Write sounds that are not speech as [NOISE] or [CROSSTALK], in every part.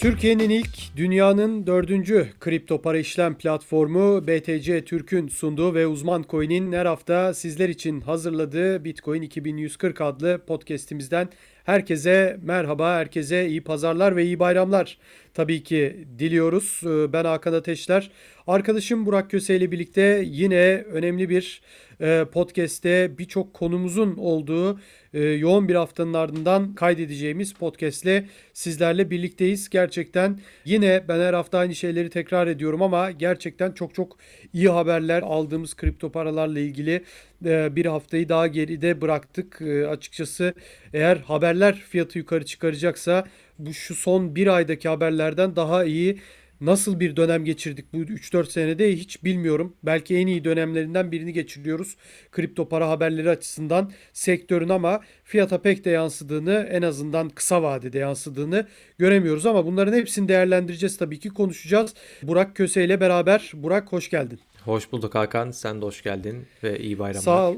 Türkiye'nin ilk, dünyanın dördüncü kripto para işlem platformu BTC Türk'ün sunduğu ve uzman coin'in her hafta sizler için hazırladığı Bitcoin 2140 adlı podcast'imizden herkese merhaba, herkese iyi pazarlar ve iyi bayramlar tabii ki diliyoruz. Ee, ben Hakan Ateşler. Arkadaşım Burak Köse ile birlikte yine önemli bir e, podcast'te birçok konumuzun olduğu e, yoğun bir haftanın ardından kaydedeceğimiz podcast'le sizlerle birlikteyiz. Gerçekten yine ben her hafta aynı şeyleri tekrar ediyorum ama gerçekten çok çok iyi haberler aldığımız kripto paralarla ilgili bir haftayı daha geride bıraktık. Açıkçası eğer haberler fiyatı yukarı çıkaracaksa bu şu son bir aydaki haberlerden daha iyi nasıl bir dönem geçirdik bu 3-4 senede hiç bilmiyorum. Belki en iyi dönemlerinden birini geçiriyoruz kripto para haberleri açısından sektörün ama fiyata pek de yansıdığını en azından kısa vadede yansıdığını göremiyoruz ama bunların hepsini değerlendireceğiz tabii ki konuşacağız. Burak Köse ile beraber. Burak hoş geldin. Hoş bulduk Hakan. Sen de hoş geldin ve iyi bayramlar. Sağ ol.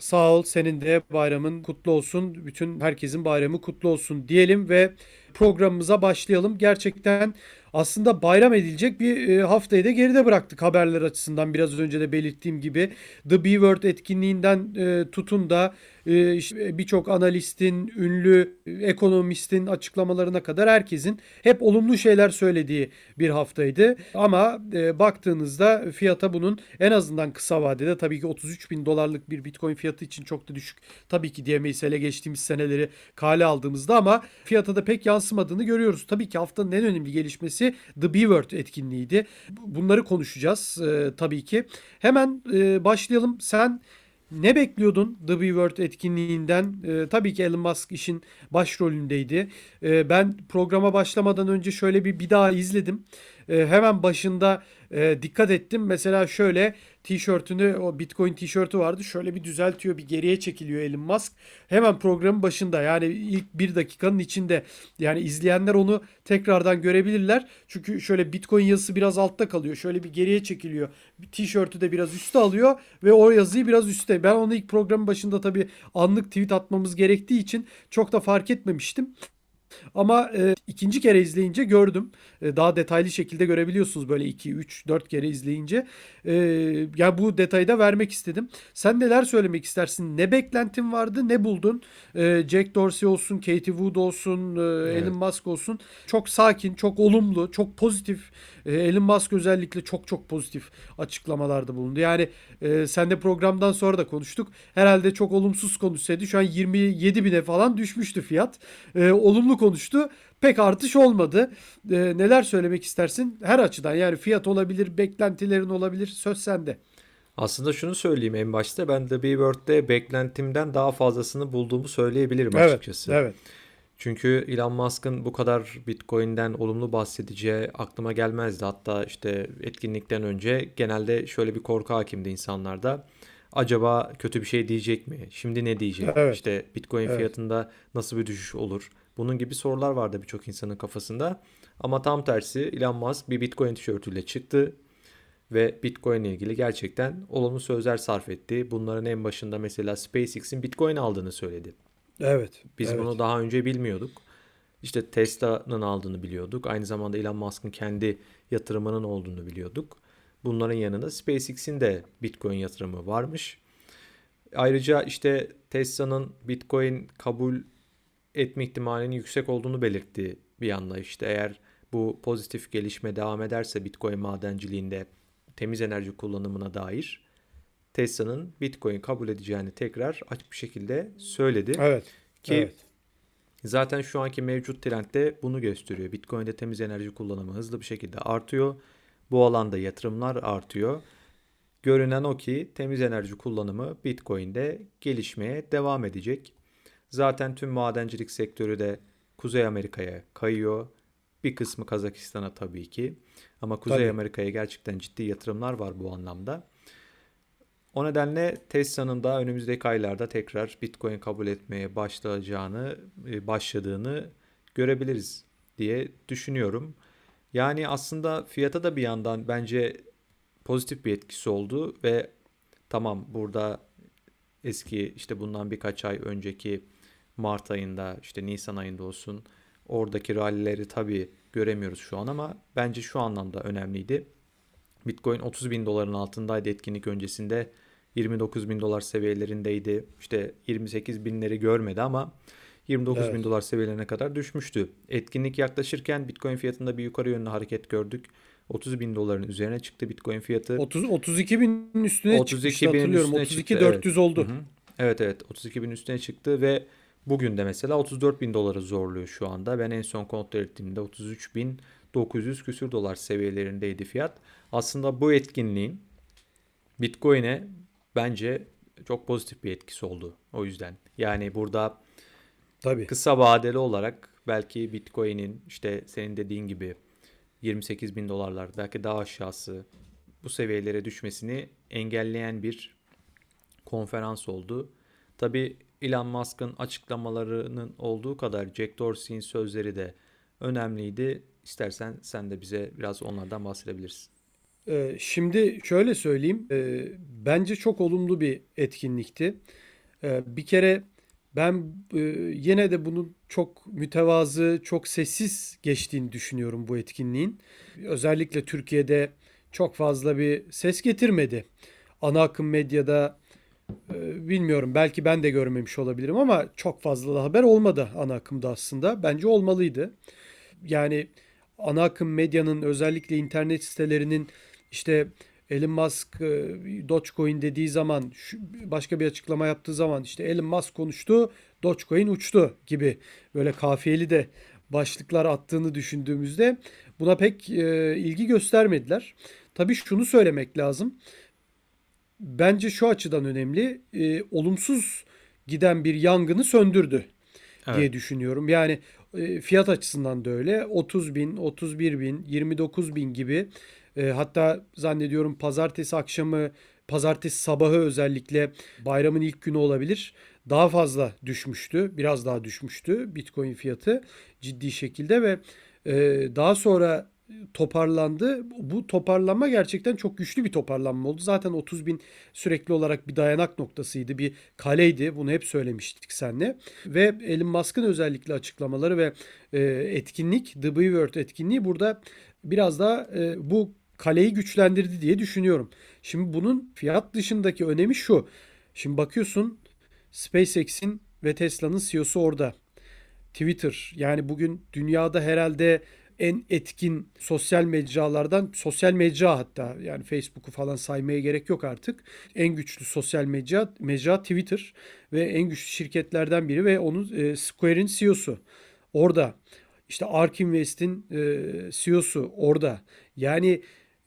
Sağ ol. Senin de bayramın kutlu olsun. Bütün herkesin bayramı kutlu olsun diyelim ve programımıza başlayalım. Gerçekten aslında bayram edilecek bir e, haftayı da geride bıraktık haberler açısından biraz önce de belirttiğim gibi. The B-Word etkinliğinden e, tutun da birçok analistin, ünlü ekonomistin açıklamalarına kadar herkesin hep olumlu şeyler söylediği bir haftaydı. Ama baktığınızda fiyata bunun en azından kısa vadede tabii ki 33 bin dolarlık bir bitcoin fiyatı için çok da düşük. Tabii ki diyemeyiz hele geçtiğimiz seneleri kale aldığımızda ama fiyata da pek yansımadığını görüyoruz. Tabii ki haftanın en önemli gelişmesi The B-Word etkinliğiydi. Bunları konuşacağız e, tabii ki. Hemen e, başlayalım. Sen ne bekliyordun The B-Word etkinliğinden? E, tabii ki Elon Musk işin başrolündeydi. E, ben programa başlamadan önce şöyle bir bir daha izledim. E, hemen başında e, dikkat ettim. Mesela şöyle tişörtünü o Bitcoin tişörtü vardı. Şöyle bir düzeltiyor bir geriye çekiliyor Elon Musk. Hemen programın başında yani ilk bir dakikanın içinde yani izleyenler onu tekrardan görebilirler. Çünkü şöyle Bitcoin yazısı biraz altta kalıyor. Şöyle bir geriye çekiliyor. Tişörtü de biraz üstte alıyor ve o yazıyı biraz üstte. Ben onu ilk programın başında tabii anlık tweet atmamız gerektiği için çok da fark etmemiştim. Ama e, ikinci kere izleyince gördüm. E, daha detaylı şekilde görebiliyorsunuz böyle 2, 3, 4 kere izleyince. E, yani bu detayı da vermek istedim. Sen neler söylemek istersin? Ne beklentin vardı? Ne buldun? E, Jack Dorsey olsun, Katie Wood olsun, e, evet. Elon Musk olsun. Çok sakin, çok olumlu, çok pozitif. E, Elon Musk özellikle çok çok pozitif açıklamalarda bulundu. Yani e, sen de programdan sonra da konuştuk. Herhalde çok olumsuz konuşsaydı şu an 27 bine falan düşmüştü fiyat. E, olumlu konuştu. Pek artış olmadı. E, neler söylemek istersin? Her açıdan yani fiyat olabilir, beklentilerin olabilir. Söz sende. Aslında şunu söyleyeyim en başta. Ben de B-Word'de beklentimden daha fazlasını bulduğumu söyleyebilirim evet, açıkçası. Evet. Çünkü Elon Musk'ın bu kadar Bitcoin'den olumlu bahsedeceği aklıma gelmezdi. Hatta işte etkinlikten önce genelde şöyle bir korku hakimdi insanlarda. Acaba kötü bir şey diyecek mi? Şimdi ne diyecek? Evet. İşte Bitcoin evet. fiyatında nasıl bir düşüş olur? Bunun gibi sorular vardı birçok insanın kafasında. Ama tam tersi Elon Musk bir Bitcoin tişörtüyle çıktı ve Bitcoin ile ilgili gerçekten olumlu sözler sarf etti. Bunların en başında mesela SpaceX'in Bitcoin aldığını söyledi. Evet. Biz evet. bunu daha önce bilmiyorduk. İşte Tesla'nın aldığını biliyorduk. Aynı zamanda Elon Musk'ın kendi yatırımının olduğunu biliyorduk. Bunların yanında SpaceX'in de Bitcoin yatırımı varmış. Ayrıca işte Tesla'nın Bitcoin kabul etme ihtimalinin yüksek olduğunu belirtti bir anda işte eğer bu pozitif gelişme devam ederse Bitcoin madenciliğinde temiz enerji kullanımına dair Tesla'nın Bitcoin kabul edeceğini tekrar açık bir şekilde söyledi. Evet. Ki evet. zaten şu anki mevcut trendde bunu gösteriyor. Bitcoin'de temiz enerji kullanımı hızlı bir şekilde artıyor. Bu alanda yatırımlar artıyor. Görünen o ki temiz enerji kullanımı Bitcoin'de gelişmeye devam edecek. Zaten tüm madencilik sektörü de Kuzey Amerika'ya kayıyor. Bir kısmı Kazakistan'a tabii ki. Ama Kuzey Amerika'ya gerçekten ciddi yatırımlar var bu anlamda. O nedenle Tesla'nın da önümüzdeki aylarda tekrar Bitcoin kabul etmeye başlayacağını, e, başladığını görebiliriz diye düşünüyorum. Yani aslında fiyata da bir yandan bence pozitif bir etkisi oldu ve tamam burada eski işte bundan birkaç ay önceki Mart ayında işte Nisan ayında olsun oradaki rallileri tabii göremiyoruz şu an ama bence şu anlamda önemliydi. Bitcoin 30 bin doların altındaydı etkinlik öncesinde. 29 bin dolar seviyelerindeydi. İşte 28 binleri görmedi ama 29 Evet. bin dolar seviyelerine kadar düşmüştü. Etkinlik yaklaşırken Bitcoin fiyatında bir yukarı yönlü hareket gördük. 30 bin doların üzerine çıktı Bitcoin fiyatı. 30 32 binin üstüne 32 çıkmıştı binin hatırlıyorum. üstüne 32 çıktı, 400 oldu. Hı hı. Evet evet 32 bin üstüne çıktı ve bugün de mesela 34 bin doları zorluyor şu anda. Ben en son kontrol ettiğimde 33 bin 900 küsür dolar seviyelerindeydi fiyat. Aslında bu etkinliğin Bitcoin'e bence çok pozitif bir etkisi oldu. O yüzden yani burada Tabii. kısa vadeli olarak belki Bitcoin'in işte senin dediğin gibi 28 bin dolarlar belki daha aşağısı bu seviyelere düşmesini engelleyen bir konferans oldu. Tabi Elon Musk'ın açıklamalarının olduğu kadar Jack Dorsey'in sözleri de önemliydi. İstersen sen de bize biraz onlardan bahsedebilirsin. Ee, şimdi şöyle söyleyeyim. Ee, bence çok olumlu bir etkinlikti. Ee, bir kere ben e, yine de bunun çok mütevazı, çok sessiz geçtiğini düşünüyorum bu etkinliğin. Özellikle Türkiye'de çok fazla bir ses getirmedi. Ana akım medyada bilmiyorum belki ben de görmemiş olabilirim ama çok fazla haber olmadı ana akımda aslında. Bence olmalıydı. Yani ana akım medyanın özellikle internet sitelerinin işte Elon Musk e, Dogecoin dediği zaman başka bir açıklama yaptığı zaman işte Elon Musk konuştu Dogecoin uçtu gibi böyle kafiyeli de başlıklar attığını düşündüğümüzde buna pek e, ilgi göstermediler. Tabii şunu söylemek lazım. Bence şu açıdan önemli. e, olumsuz giden bir yangını söndürdü diye Evet. düşünüyorum. Yani e, fiyat açısından da öyle. 30 bin, 31 bin, 29 bin gibi e, hatta zannediyorum pazartesi akşamı, pazartesi sabahı özellikle bayramın ilk günü olabilir. Daha fazla düşmüştü. Biraz daha düşmüştü Bitcoin fiyatı ciddi şekilde ve e, daha sonra toparlandı. Bu toparlanma gerçekten çok güçlü bir toparlanma oldu. Zaten 30 bin sürekli olarak bir dayanak noktasıydı, bir kaleydi. Bunu hep söylemiştik seninle. Ve Elon Musk'ın özellikle açıklamaları ve e, etkinlik, The Byword etkinliği burada biraz daha e, bu kaleyi güçlendirdi diye düşünüyorum. Şimdi bunun fiyat dışındaki önemi şu. Şimdi bakıyorsun SpaceX'in ve Tesla'nın CEO'su orada. Twitter yani bugün dünyada herhalde en etkin sosyal mecralardan sosyal mecra hatta yani Facebook'u falan saymaya gerek yok artık. En güçlü sosyal mecra mecra Twitter ve en güçlü şirketlerden biri ve onun e, Square'in CEO'su orada. İşte Ark Invest'in e, CEO'su orada. Yani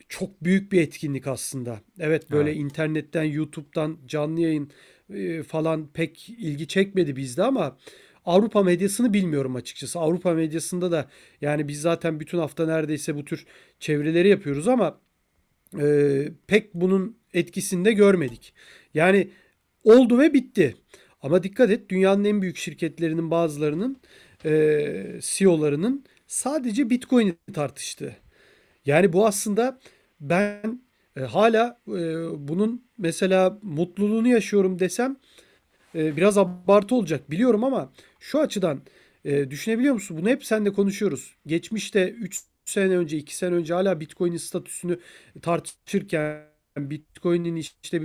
çok büyük bir etkinlik aslında. Evet böyle Evet. internetten, YouTube'dan canlı yayın e, falan pek ilgi çekmedi bizde ama Avrupa medyasını bilmiyorum açıkçası. Avrupa medyasında da yani biz zaten bütün hafta neredeyse bu tür çevreleri yapıyoruz ama e, pek bunun etkisini de görmedik. Yani oldu ve bitti. Ama dikkat et dünyanın en büyük şirketlerinin bazılarının e, CEO'larının sadece Bitcoin'i tartıştı. Yani bu aslında ben e, hala e, bunun mesela mutluluğunu yaşıyorum desem e, biraz abartı olacak biliyorum ama şu açıdan e, düşünebiliyor musun? Bunu hep seninle konuşuyoruz. Geçmişte 3 sene önce 2 sene önce hala Bitcoin'in statüsünü tartışırken Bitcoin'in işte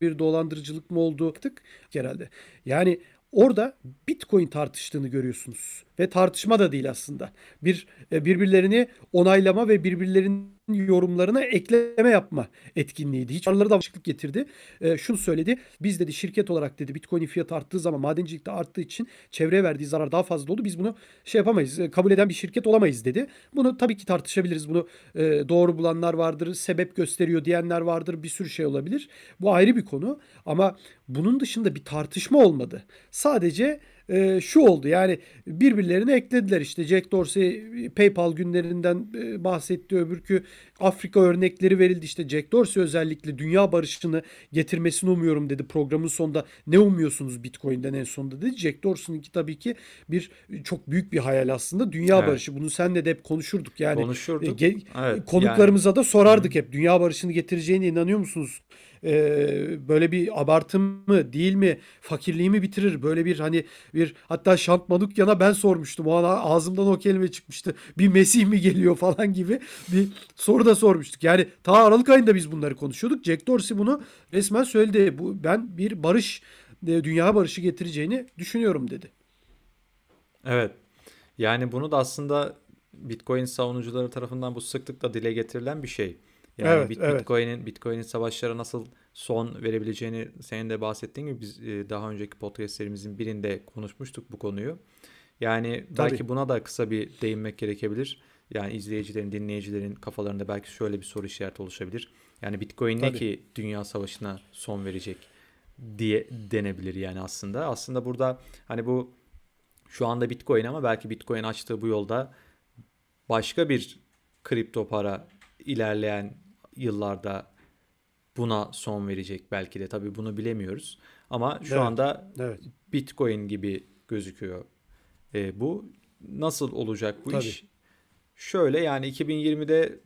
bir dolandırıcılık mı olduğu tık herhalde. Yani orada Bitcoin tartıştığını görüyorsunuz. Ve tartışma da değil aslında. Bir e, birbirlerini onaylama ve birbirlerinin yorumlarına ekleme yapma etkinliğiydi. Hiç araları da açıklık getirdi. E, şunu söyledi. Biz dedi şirket olarak dedi Bitcoin'in fiyatı arttığı zaman madencilikte arttığı için çevreye verdiği zarar daha fazla oldu. Biz bunu şey yapamayız. e, kabul eden bir şirket olamayız dedi. Bunu tabii ki tartışabiliriz. Bunu e, doğru bulanlar vardır. Sebep gösteriyor diyenler vardır. Bir sürü şey olabilir. Bu ayrı bir konu. Ama bunun dışında bir tartışma olmadı. Sadece e, şu oldu yani birbirlerine eklediler işte. Jack Dorsey PayPal günlerinden e, bahsetti öbürkü Afrika örnekleri verildi. İşte Jack Dorsey özellikle dünya barışını getirmesini umuyorum dedi. Programın sonunda ne umuyorsunuz Bitcoin'den en sonunda dedi. Jack Dorsey'ninki tabii ki bir çok büyük bir hayal aslında. Dünya Evet. barışı. Bunu senle de hep konuşurduk. Yani Konuşurduk. e, ge- Evet, konuklarımıza da sorardık hep. Dünya barışını getireceğine inanıyor musunuz? Ee, böyle bir abartı mı değil mi? Fakirliği mi bitirir? Böyle bir hani bir hatta Şant Manukyan'a ben sormuştum. O an ağzımdan o kelime çıkmıştı. Bir Mesih mi geliyor falan gibi bir soru da sormuştuk. Yani ta Aralık ayında biz bunları konuşuyorduk. Jack Dorsey bunu resmen söyledi. Bu ben bir barış e, dünya barışı getireceğini düşünüyorum dedi. Evet. Yani bunu da aslında Bitcoin savunucuları tarafından bu sıklıkla dile getirilen bir şey. Yani Evet, Bit- evet. Bitcoin'in Bitcoin'in savaşlara nasıl son verebileceğini senin de bahsettiğin gibi biz e, daha önceki podcast serimizin birinde konuşmuştuk bu konuyu. Yani Tabii. belki buna da kısa bir değinmek gerekebilir. Yani izleyicilerin, dinleyicilerin kafalarında belki şöyle bir soru işareti oluşabilir. Yani Bitcoin ne Tabii. ki dünya savaşına son verecek diye denebilir yani aslında. Aslında burada hani bu şu anda Bitcoin ama belki Bitcoin açtığı bu yolda başka bir kripto para ilerleyen yıllarda buna son verecek belki de tabii bunu bilemiyoruz. Ama şu Evet. anda Evet. Bitcoin gibi gözüküyor. E, bu nasıl olacak bu Tabii. iş? Şöyle yani 2020'de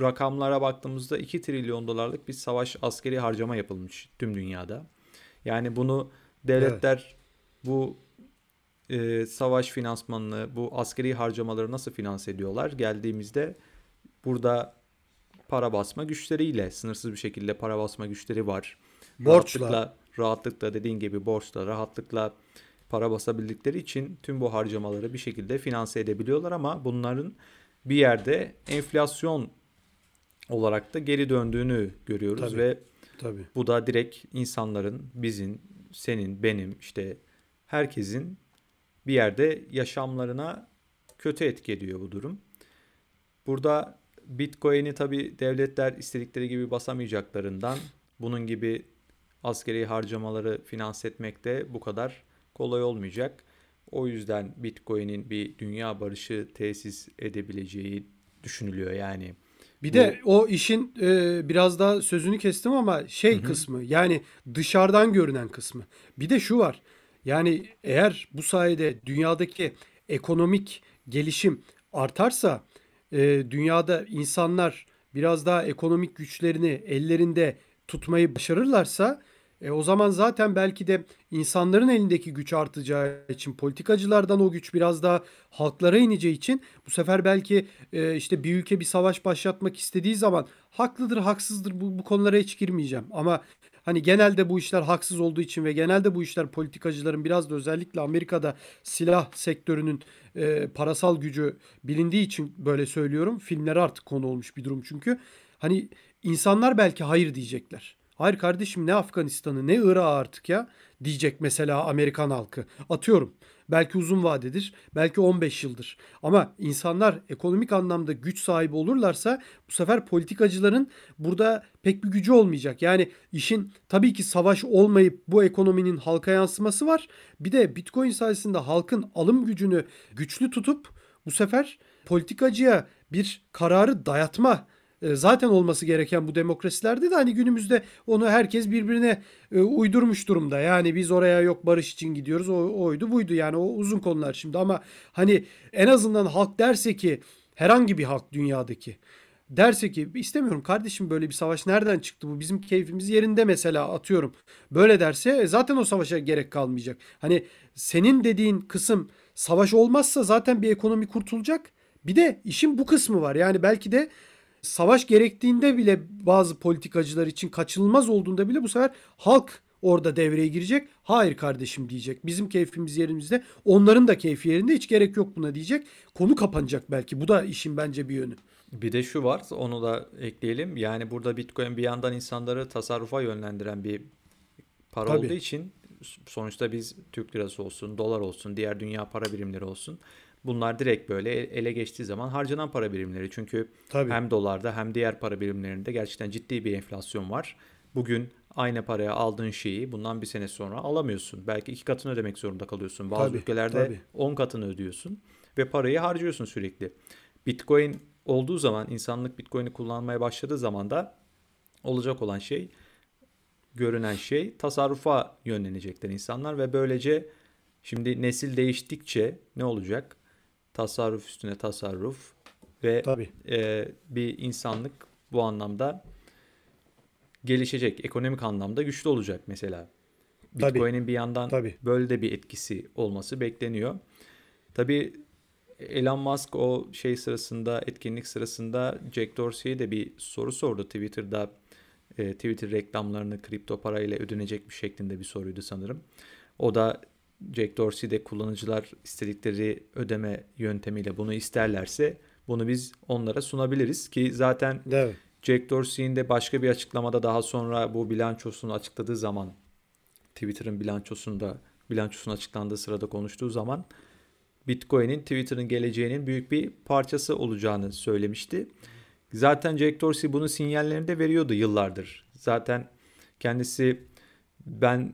rakamlara baktığımızda 2 trilyon dolarlık bir savaş askeri harcama yapılmış tüm dünyada. Yani bunu devletler bu e, savaş finansmanını, bu askeri harcamaları nasıl finanse ediyorlar? Geldiğimizde burada para basma güçleriyle, sınırsız bir şekilde para basma güçleri var. Borçla. Rahatlıkla, rahatlıkla dediğin gibi borçla, rahatlıkla para basabildikleri için tüm bu harcamaları bir şekilde finanse edebiliyorlar ama bunların bir yerde enflasyon olarak da geri döndüğünü görüyoruz Tabii. ve Tabii. bu da direkt insanların, bizim, senin, benim, işte herkesin bir yerde yaşamlarına kötü etki ediyor bu durum. Burada Bitcoin'i tabii devletler istedikleri gibi basamayacaklarından bunun gibi askeri harcamaları finanse etmek de bu kadar kolay olmayacak. O yüzden Bitcoin'in bir dünya barışı tesis edebileceği düşünülüyor yani. Bir Bu- de o işin e, biraz daha sözünü kestim ama şey kısmı yani dışarıdan görünen kısmı. Bir de şu var. Yani eğer bu sayede dünyadaki ekonomik gelişim artarsa e, dünyada insanlar biraz daha ekonomik güçlerini ellerinde tutmayı başarırlarsa e, o zaman zaten belki de insanların elindeki güç artacağı için politikacılardan o güç biraz daha halklara ineceği için bu sefer belki e, işte bir ülke bir savaş başlatmak istediği zaman haklıdır haksızdır bu, bu konulara hiç girmeyeceğim. Ama hani genelde bu işler haksız olduğu için ve genelde bu işler politikacıların biraz da özellikle Amerika'da silah sektörünün e, parasal gücü bilindiği için böyle söylüyorum. Filmlere artık konu olmuş bir durum çünkü. Hani insanlar belki hayır diyecekler. Hayır kardeşim ne Afganistan'ı ne Irak'ı artık ya diyecek mesela Amerikan halkı. Atıyorum. Belki uzun vadedir, belki 15 yıldır. Ama insanlar ekonomik anlamda güç sahibi olurlarsa bu sefer politikacıların burada pek bir gücü olmayacak. Yani işin tabii ki savaş olmayıp bu ekonominin halka yansıması var. Bir de Bitcoin sayesinde halkın alım gücünü güçlü tutup bu sefer politikacıya bir kararı dayatma zaten olması gereken bu demokrasilerde de hani günümüzde onu herkes birbirine e, uydurmuş durumda. Yani biz oraya yok barış için gidiyoruz. O oydu buydu yani o uzun konular şimdi ama hani en azından halk derse ki herhangi bir halk dünyadaki derse ki istemiyorum kardeşim böyle bir savaş nereden çıktı bu bizim keyfimiz yerinde mesela atıyorum. Böyle derse e, zaten o savaşa gerek kalmayacak. Hani senin dediğin kısım savaş olmazsa zaten bir ekonomi kurtulacak. Bir de işin bu kısmı var. Yani belki de savaş gerektiğinde bile bazı politikacılar için kaçınılmaz olduğunda bile bu sefer halk orada devreye girecek. Hayır kardeşim diyecek. Bizim keyfimiz yerimizde. Onların da keyfi yerinde. Hiç gerek yok buna diyecek. Konu kapanacak belki. Bu da işin bence bir yönü. Bir de şu var, onu da ekleyelim. Yani burada Bitcoin bir yandan insanları tasarrufa yönlendiren bir para Tabii. olduğu için sonuçta biz Türk lirası olsun, dolar olsun, diğer dünya para birimleri olsun. Bunlar direkt böyle ele geçtiği zaman harcanan para birimleri. Çünkü Tabii. hem dolarda hem diğer para birimlerinde gerçekten ciddi bir enflasyon var. Bugün aynı paraya aldığın şeyi bundan bir sene sonra alamıyorsun. Belki iki katını ödemek zorunda kalıyorsun. Bazı Tabii, ülkelerde tabii. 10 katını ödüyorsun ve parayı harcıyorsun sürekli. Bitcoin olduğu zaman, insanlık Bitcoin'i kullanmaya başladığı zaman da olacak olan şey, görünen şey tasarrufa yönlenecekler insanlar ve böylece şimdi nesil değiştikçe ne olacak? Tasarruf üstüne tasarruf ve Tabii. e, bir insanlık bu anlamda gelişecek, ekonomik anlamda güçlü olacak mesela. Bitcoin'in bir yandan Tabii. böyle de bir etkisi olması bekleniyor. Tabii Elon Musk o şey sırasında etkinlik sırasında Jack Dorsey'e de bir soru sordu Twitter'da. E, Twitter reklamlarını kripto parayla ödenecek bir şeklinde bir soruydu sanırım. O da Jack Dorsey de kullanıcılar istedikleri ödeme yöntemiyle bunu isterlerse bunu biz onlara sunabiliriz ki zaten Evet. Jack Dorsey'in de başka bir açıklamada daha sonra bu bilançosunu açıkladığı zaman Twitter'ın bilançosunda bilançosunun açıklandığı sırada konuştuğu zaman Bitcoin'in Twitter'ın geleceğinin büyük bir parçası olacağını söylemişti. Zaten Jack Dorsey bunun sinyallerini de veriyordu yıllardır. Zaten kendisi ben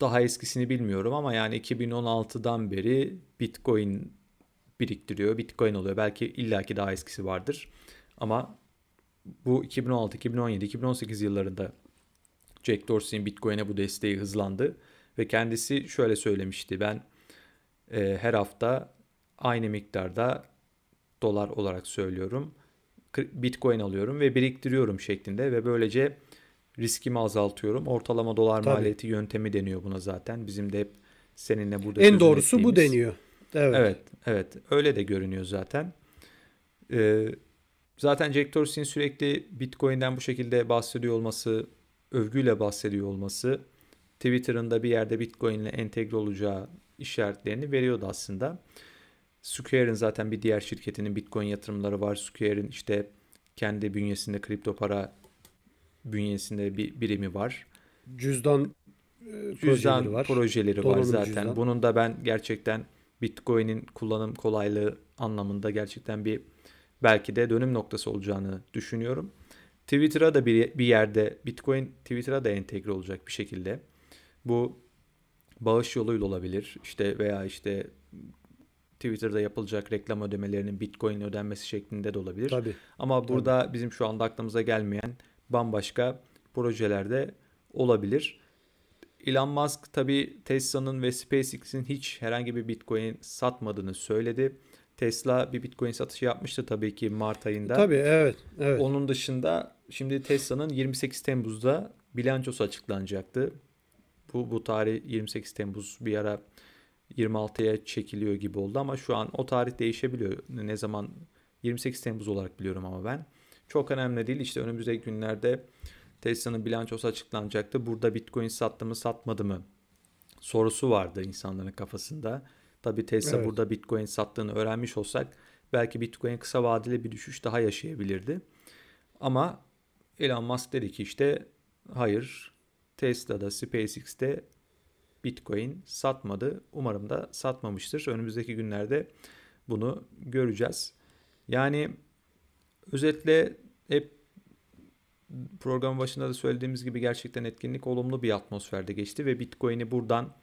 daha eskisini bilmiyorum ama yani 2016'dan beri Bitcoin biriktiriyor. Bitcoin oluyor. Belki illaki daha eskisi vardır. Ama bu 2016, 2017, 2018 yıllarında Jack Dorsey'in Bitcoin'e bu desteği hızlandı ve kendisi şöyle söylemişti. Ben e, her hafta aynı miktarda dolar olarak söylüyorum. Bitcoin alıyorum ve biriktiriyorum şeklinde ve böylece riskimi azaltıyorum. Ortalama dolar Tabii. maliyeti yöntemi deniyor buna zaten. Bizim de hep seninle burada En doğrusu bu ettiğimiz- deniyor. Evet. Evet, evet. Öyle de görünüyor zaten. Ee, zaten Jack Dorsey'in sürekli Bitcoin'den bu şekilde bahsediyor olması, övgüyle bahsediyor olması, Twitter'ın da bir yerde Bitcoin ile entegre olacağı işaretlerini veriyordu aslında. Square'in zaten bir diğer şirketinin Bitcoin yatırımları var. Square'in işte kendi bünyesinde kripto para bünyesinde bir birimi var. Cüzdan e, Cüzdan projeleri var. projeleri var zaten. cüzdan. Bunun da ben gerçekten Bitcoin'in kullanım kolaylığı anlamında gerçekten bir belki de dönüm noktası olacağını düşünüyorum. Twitter'a da bir, bir yerde Bitcoin Twitter'a da entegre olacak bir şekilde. Bu bağış yoluyla olabilir. İşte veya işte Twitter'da yapılacak reklam ödemelerinin Bitcoin ödenmesi şeklinde de olabilir. Tabii. Ama burada bizim şu anda aklımıza gelmeyen bambaşka projelerde olabilir. Elon Musk tabii Tesla'nın ve SpaceX'in hiç herhangi bir Bitcoin satmadığını söyledi. Tesla bir Bitcoin satışı yapmıştı tabii ki Mart ayında. Tabii evet. Evet. Onun dışında şimdi Tesla'nın 28 Temmuz'da bilançosu açıklanacaktı. Bu bu tarih 28 Temmuz bir ara 26'ya çekiliyor gibi oldu ama şu an o tarih değişebiliyor. Ne zaman 28 Temmuz olarak biliyorum ama ben. Çok önemli değil. İşte önümüzdeki günlerde Tesla'nın bilançosu açıklanacaktı. Burada Bitcoin sattı mı satmadı mı sorusu vardı insanların kafasında. Tabii Tesla Evet. burada Bitcoin sattığını öğrenmiş olsak belki Bitcoin kısa vadeli bir düşüş daha yaşayabilirdi. Ama Elon Musk dedi ki işte hayır Tesla'da SpaceX'te Bitcoin satmadı. Umarım da satmamıştır. Önümüzdeki günlerde bunu göreceğiz. Yani özetle hep programın başında da söylediğimiz gibi gerçekten etkinlik olumlu bir atmosferde geçti ve Bitcoin'i buradan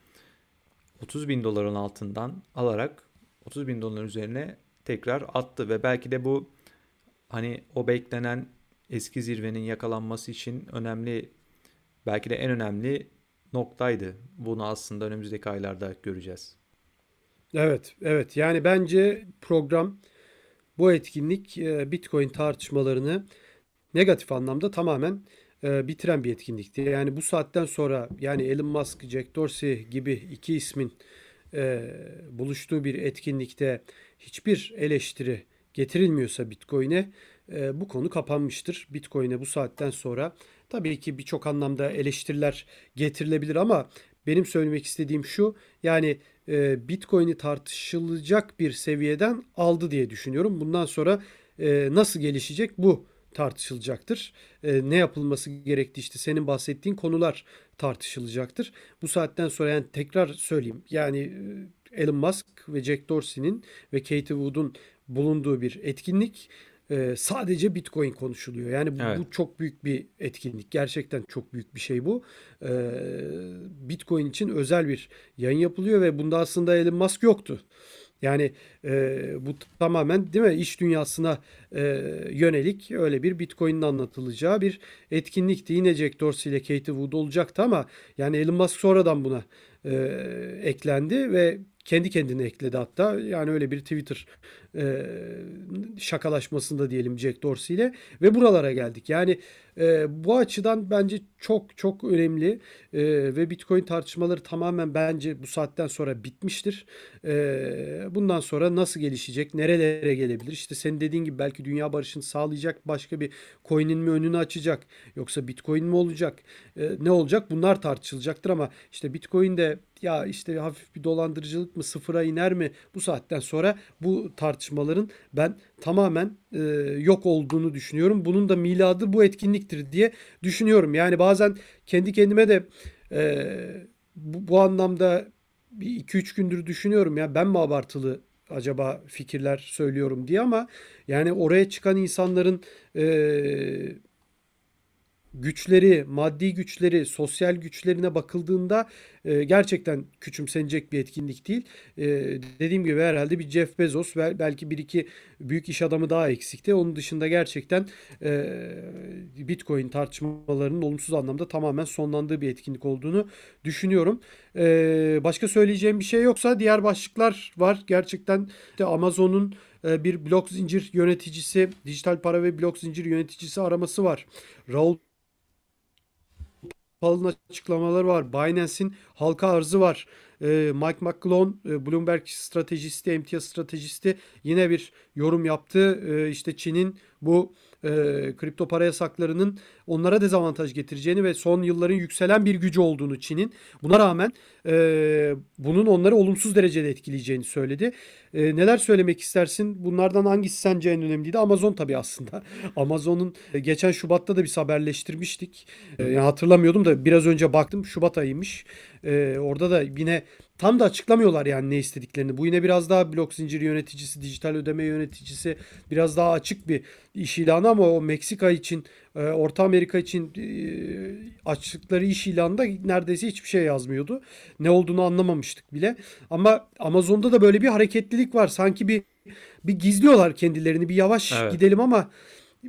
30 bin doların altından alarak 30 bin doların üzerine tekrar attı ve belki de bu hani o beklenen eski zirvenin yakalanması için önemli belki de en önemli noktaydı. Bunu aslında önümüzdeki aylarda göreceğiz. Evet, evet. Yani bence program bu etkinlik e, Bitcoin tartışmalarını negatif anlamda tamamen e, bitiren bir etkinlikti. Yani bu saatten sonra yani Elon Musk, Jack Dorsey gibi iki ismin e, buluştuğu bir etkinlikte hiçbir eleştiri getirilmiyorsa Bitcoin'e bu konu kapanmıştır. Bitcoin'e bu saatten sonra tabii ki birçok anlamda eleştiriler getirilebilir ama benim söylemek istediğim şu yani e, Bitcoin'i tartışılacak bir seviyeden aldı diye düşünüyorum. Bundan sonra e, nasıl gelişecek bu tartışılacaktır. E, ne yapılması gerektiği işte senin bahsettiğin konular tartışılacaktır. Bu saatten sonra yani tekrar söyleyeyim. Yani e, Elon Musk ve Jack Dorsey'nin ve Katie Wood'un bulunduğu bir etkinlik. E, sadece Bitcoin konuşuluyor. Yani bu, Evet. bu çok büyük bir etkinlik. Gerçekten çok büyük bir şey bu. E, Bitcoin için özel bir yayın yapılıyor ve bunda aslında Elon Musk yoktu. Yani e, bu tamamen değil mi iş dünyasına e, yönelik öyle bir Bitcoin'in anlatılacağı bir etkinlikti. Yine Jack Dorsey ile Katie Wood olacaktı ama yani Elon Musk sonradan buna e, eklendi ve kendi kendine ekledi hatta. Yani öyle bir Twitter e, şakalaşmasında diyelim Jack Dorsey ile ve buralara geldik. Yani e, bu açıdan bence çok çok önemli e, ve Bitcoin tartışmaları tamamen bence bu saatten sonra bitmiştir. E, bundan sonra nasıl gelişecek, nerelere gelebilir? İşte senin dediğin gibi belki dünya barışını sağlayacak başka bir coin'in mi önünü açacak yoksa Bitcoin mi olacak? E, ne olacak? Bunlar tartışılacaktır ama işte Bitcoin de ya işte hafif bir dolandırıcılık mı sıfıra iner mi bu saatten sonra bu tartışmaların ben tamamen e, yok olduğunu düşünüyorum. Bunun da miladı bu etkinliktir diye düşünüyorum. Yani bazen kendi kendime de e, bu, bu anlamda bir iki üç gündür düşünüyorum ya ben mi abartılı acaba fikirler söylüyorum diye ama yani oraya çıkan insanların e, güçleri, maddi güçleri, sosyal güçlerine bakıldığında e, gerçekten küçümsenecek bir etkinlik değil. E, dediğim gibi herhalde bir Jeff Bezos ve belki bir iki büyük iş adamı daha eksikti. Onun dışında gerçekten e, Bitcoin tartışmalarının olumsuz anlamda tamamen sonlandığı bir etkinlik olduğunu düşünüyorum. E, başka söyleyeceğim bir şey yoksa diğer başlıklar var. Gerçekten de Amazon'un e, bir blok zincir yöneticisi, dijital para ve blok zincir yöneticisi araması var. Raul Powell'ın açıklamaları var. Binance'in halka arzı var. E, Mike McClone, e, Bloomberg stratejisti, emtia stratejisti yine bir yorum yaptı. E, işte Çin'in bu e, kripto para yasaklarının onlara dezavantaj getireceğini ve son yılların yükselen bir gücü olduğunu Çin'in buna rağmen e, bunun onları olumsuz derecede etkileyeceğini söyledi. E, neler söylemek istersin? Bunlardan hangisi sence en önemliydi? Amazon tabii aslında. [LAUGHS] Amazon'un e, geçen Şubat'ta da bir haberleştirmiştik. E, yani hatırlamıyordum da biraz önce baktım Şubat ayıymış. E, orada da yine tam da açıklamıyorlar yani ne istediklerini. Bu yine biraz daha blok zinciri yöneticisi, dijital ödeme yöneticisi biraz daha açık bir iş ilanı ama o Meksika için, e, Orta Amerika için e, açtıkları iş ilanında neredeyse hiçbir şey yazmıyordu. Ne olduğunu anlamamıştık bile. Ama Amazon'da da böyle bir hareketlilik var. Sanki bir bir gizliyorlar kendilerini. Bir yavaş evet. gidelim ama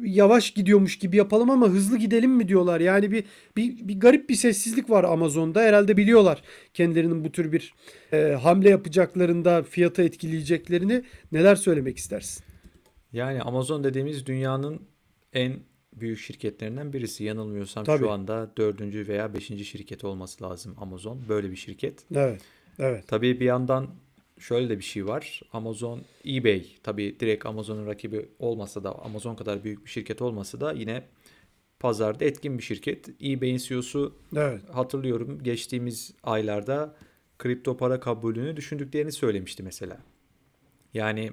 yavaş gidiyormuş gibi yapalım ama hızlı gidelim mi diyorlar. Yani bir bir, bir garip bir sessizlik var Amazon'da. Herhalde biliyorlar kendilerinin bu tür bir e, hamle yapacaklarında fiyatı etkileyeceklerini. Neler söylemek istersin? Yani Amazon dediğimiz dünyanın en büyük şirketlerinden birisi. Yanılmıyorsam Tabii. şu anda dördüncü veya beşinci şirket olması lazım Amazon. Böyle bir şirket. Evet. Evet. Tabii bir yandan şöyle de bir şey var. Amazon, eBay tabii direkt Amazon'un rakibi olmasa da Amazon kadar büyük bir şirket olmasa da yine pazarda etkin bir şirket. eBay'in CEO'su evet. hatırlıyorum geçtiğimiz aylarda kripto para kabulünü düşündüklerini söylemişti mesela. Yani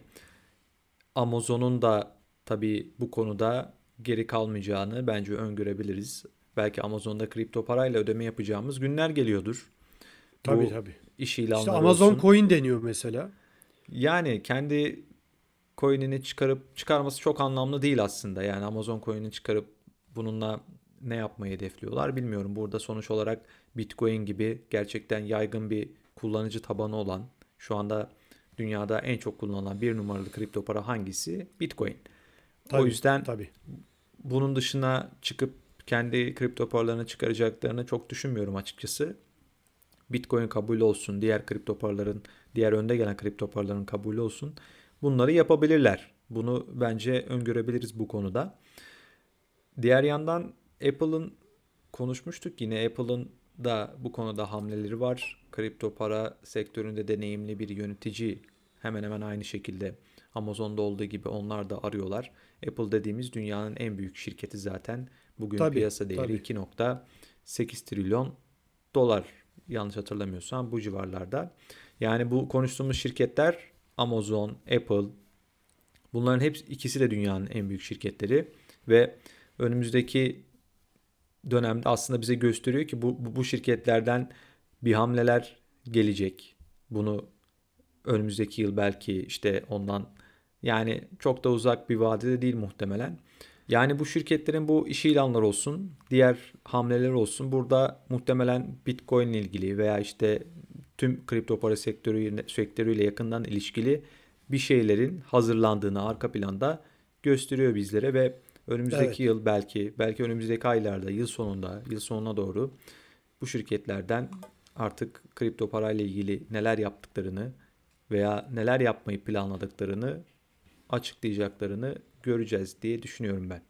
Amazon'un da tabii bu konuda geri kalmayacağını bence öngörebiliriz. Belki Amazon'da kripto parayla ödeme yapacağımız günler geliyordur. Tabii bu tabii. İş ilanları İşte Amazon olsun. Coin deniyor mesela. Yani kendi coin'ini çıkarıp çıkarması çok anlamlı değil aslında. Yani Amazon coin'ini çıkarıp bununla ne yapmayı hedefliyorlar bilmiyorum. Burada sonuç olarak Bitcoin gibi gerçekten yaygın bir kullanıcı tabanı olan şu anda dünyada en çok kullanılan bir numaralı kripto para hangisi? Bitcoin. Tabii, o yüzden tabii. bunun dışına çıkıp kendi kripto paralarını çıkaracaklarını çok düşünmüyorum açıkçası. Bitcoin kabul olsun, diğer kripto paraların, diğer önde gelen kripto paraların kabul olsun. Bunları yapabilirler. Bunu bence öngörebiliriz bu konuda. Diğer yandan Apple'ın konuşmuştuk yine Apple'ın da bu konuda hamleleri var. Kripto para sektöründe deneyimli bir yönetici hemen hemen aynı şekilde Amazon'da olduğu gibi onlar da arıyorlar. Apple dediğimiz dünyanın en büyük şirketi zaten. Bugün tabii, piyasa değeri 2.8 trilyon dolar yanlış hatırlamıyorsam bu civarlarda. Yani bu konuştuğumuz şirketler Amazon, Apple bunların hepsi ikisi de dünyanın en büyük şirketleri ve önümüzdeki dönemde aslında bize gösteriyor ki bu, bu, bu şirketlerden bir hamleler gelecek. Bunu önümüzdeki yıl belki işte ondan yani çok da uzak bir vadede değil muhtemelen. Yani bu şirketlerin bu iş ilanları olsun, diğer hamleler olsun. Burada muhtemelen Bitcoin ile ilgili veya işte tüm kripto para sektörü sektörüyle yakından ilişkili bir şeylerin hazırlandığını arka planda gösteriyor bizlere ve önümüzdeki evet. yıl belki belki önümüzdeki aylarda yıl sonunda yıl sonuna doğru bu şirketlerden artık kripto parayla ilgili neler yaptıklarını veya neler yapmayı planladıklarını açıklayacaklarını göreceğiz diye düşünüyorum ben.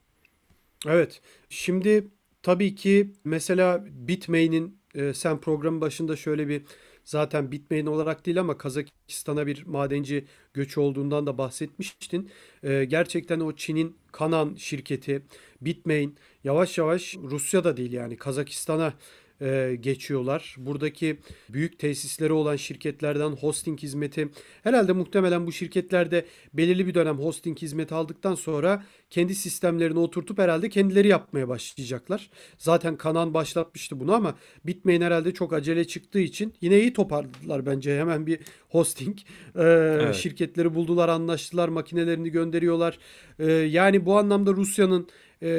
Evet. Şimdi tabii ki mesela Bitmain'in e, sen programın başında şöyle bir zaten Bitmain olarak değil ama Kazakistan'a bir madenci göçü olduğundan da bahsetmiştin. E, gerçekten o Çin'in Kanan şirketi Bitmain yavaş yavaş Rusya'da değil yani Kazakistan'a e, geçiyorlar. Buradaki büyük tesisleri olan şirketlerden hosting hizmeti herhalde muhtemelen bu şirketlerde belirli bir dönem hosting hizmeti aldıktan sonra kendi sistemlerini oturtup herhalde kendileri yapmaya başlayacaklar. Zaten Kanan başlatmıştı bunu ama Bitmain herhalde çok acele çıktığı için yine iyi toparladılar bence. Hemen bir hosting e, Evet. şirketleri buldular, anlaştılar, makinelerini gönderiyorlar. E, yani bu anlamda Rusya'nın e,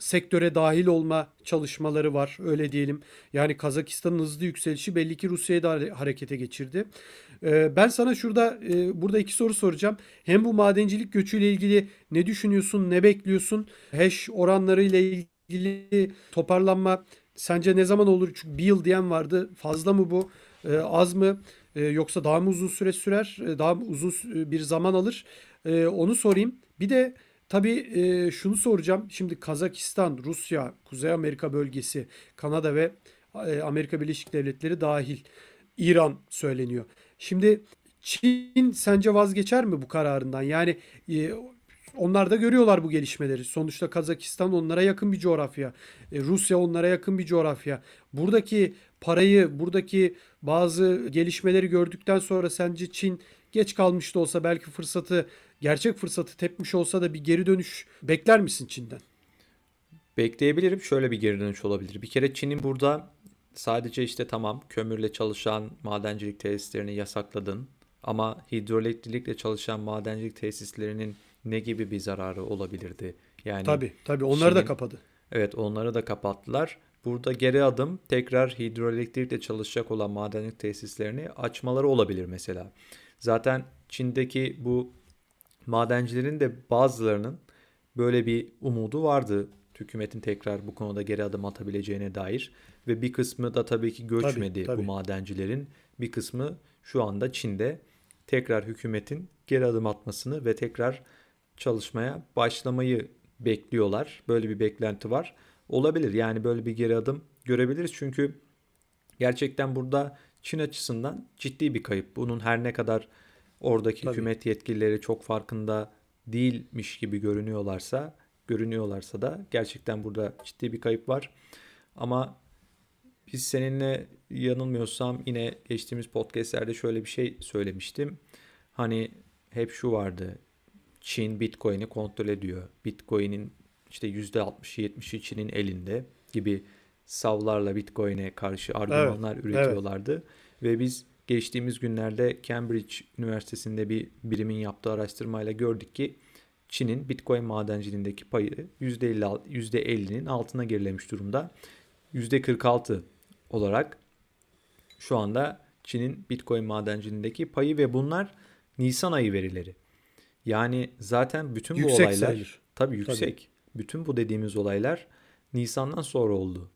sektöre dahil olma çalışmaları var öyle diyelim. Yani Kazakistan'ın hızlı yükselişi belli ki Rusya'yı da hare- harekete geçirdi. Ee, Ben sana şurada e, burada iki soru soracağım. Hem bu madencilik göçüyle ilgili ne düşünüyorsun, ne bekliyorsun? Hash oranlarıyla ilgili toparlanma sence ne zaman olur? Çünkü bir yıl diyen vardı. Fazla mı bu? Ee, Az mı? Ee, Yoksa daha mı uzun süre sürer? Daha mı uzun bir zaman alır? Onu sorayım. Bir de Tabii e, şunu soracağım. Şimdi Kazakistan, Rusya, Kuzey Amerika bölgesi, Kanada ve e, Amerika Birleşik Devletleri dahil. İran söyleniyor. Şimdi Çin sence vazgeçer mi bu kararından? Yani e, onlar da görüyorlar bu gelişmeleri. Sonuçta Kazakistan onlara yakın bir coğrafya. E, Rusya onlara yakın bir coğrafya. Buradaki parayı, buradaki bazı gelişmeleri gördükten sonra sence Çin geç kalmış da olsa belki fırsatı, gerçek fırsatı tepmiş olsa da bir geri dönüş bekler misin Çin'den? Bekleyebilirim. Şöyle bir geri dönüş olabilir. Bir kere Çin'in burada sadece işte tamam kömürle çalışan madencilik tesislerini yasakladın ama hidroelektrikle çalışan madencilik tesislerinin ne gibi bir zararı olabilirdi? Yani Tabii, tabii onları da Çin'in kapadı. evet onları da kapattılar. Burada geri adım tekrar hidroelektrikle çalışacak olan madencilik tesislerini açmaları olabilir mesela. Zaten Çin'deki bu madencilerin de bazılarının böyle bir umudu vardı. Hükümetin tekrar bu konuda geri adım atabileceğine dair ve bir kısmı da tabii ki göçmedi bu tabii. madencilerin. Bir kısmı şu anda Çin'de tekrar hükümetin geri adım atmasını ve tekrar çalışmaya başlamayı bekliyorlar. Böyle bir beklenti var. Olabilir yani böyle bir geri adım görebiliriz çünkü gerçekten burada Çin açısından ciddi bir kayıp. Bunun her ne kadar oradaki Tabii. hükümet yetkilileri çok farkında değilmiş gibi görünüyorlarsa, görünüyorlarsa da gerçekten burada ciddi bir kayıp var. Ama biz seninle yanılmıyorsam yine geçtiğimiz podcastlerde şöyle bir şey söylemiştim. Hani hep şu vardı. Çin Bitcoin'i kontrol ediyor. Bitcoin'in işte %60'ı 70'i Çin'in elinde gibi savlarla Bitcoin'e karşı argümanlar üretiyorlardı. Ve biz geçtiğimiz günlerde Cambridge Üniversitesi'nde bir birimin yaptığı araştırmayla gördük ki Çin'in Bitcoin madenciliğindeki payı %50, %50'nin altına gerilemiş durumda. %46 olarak şu anda Çin'in Bitcoin madenciliğindeki payı ve bunlar Nisan ayı verileri. Yani zaten bütün bu Yüksek olaylar sayılır. tabii yüksek. Bütün bu dediğimiz olaylar Nisan'dan sonra oldu.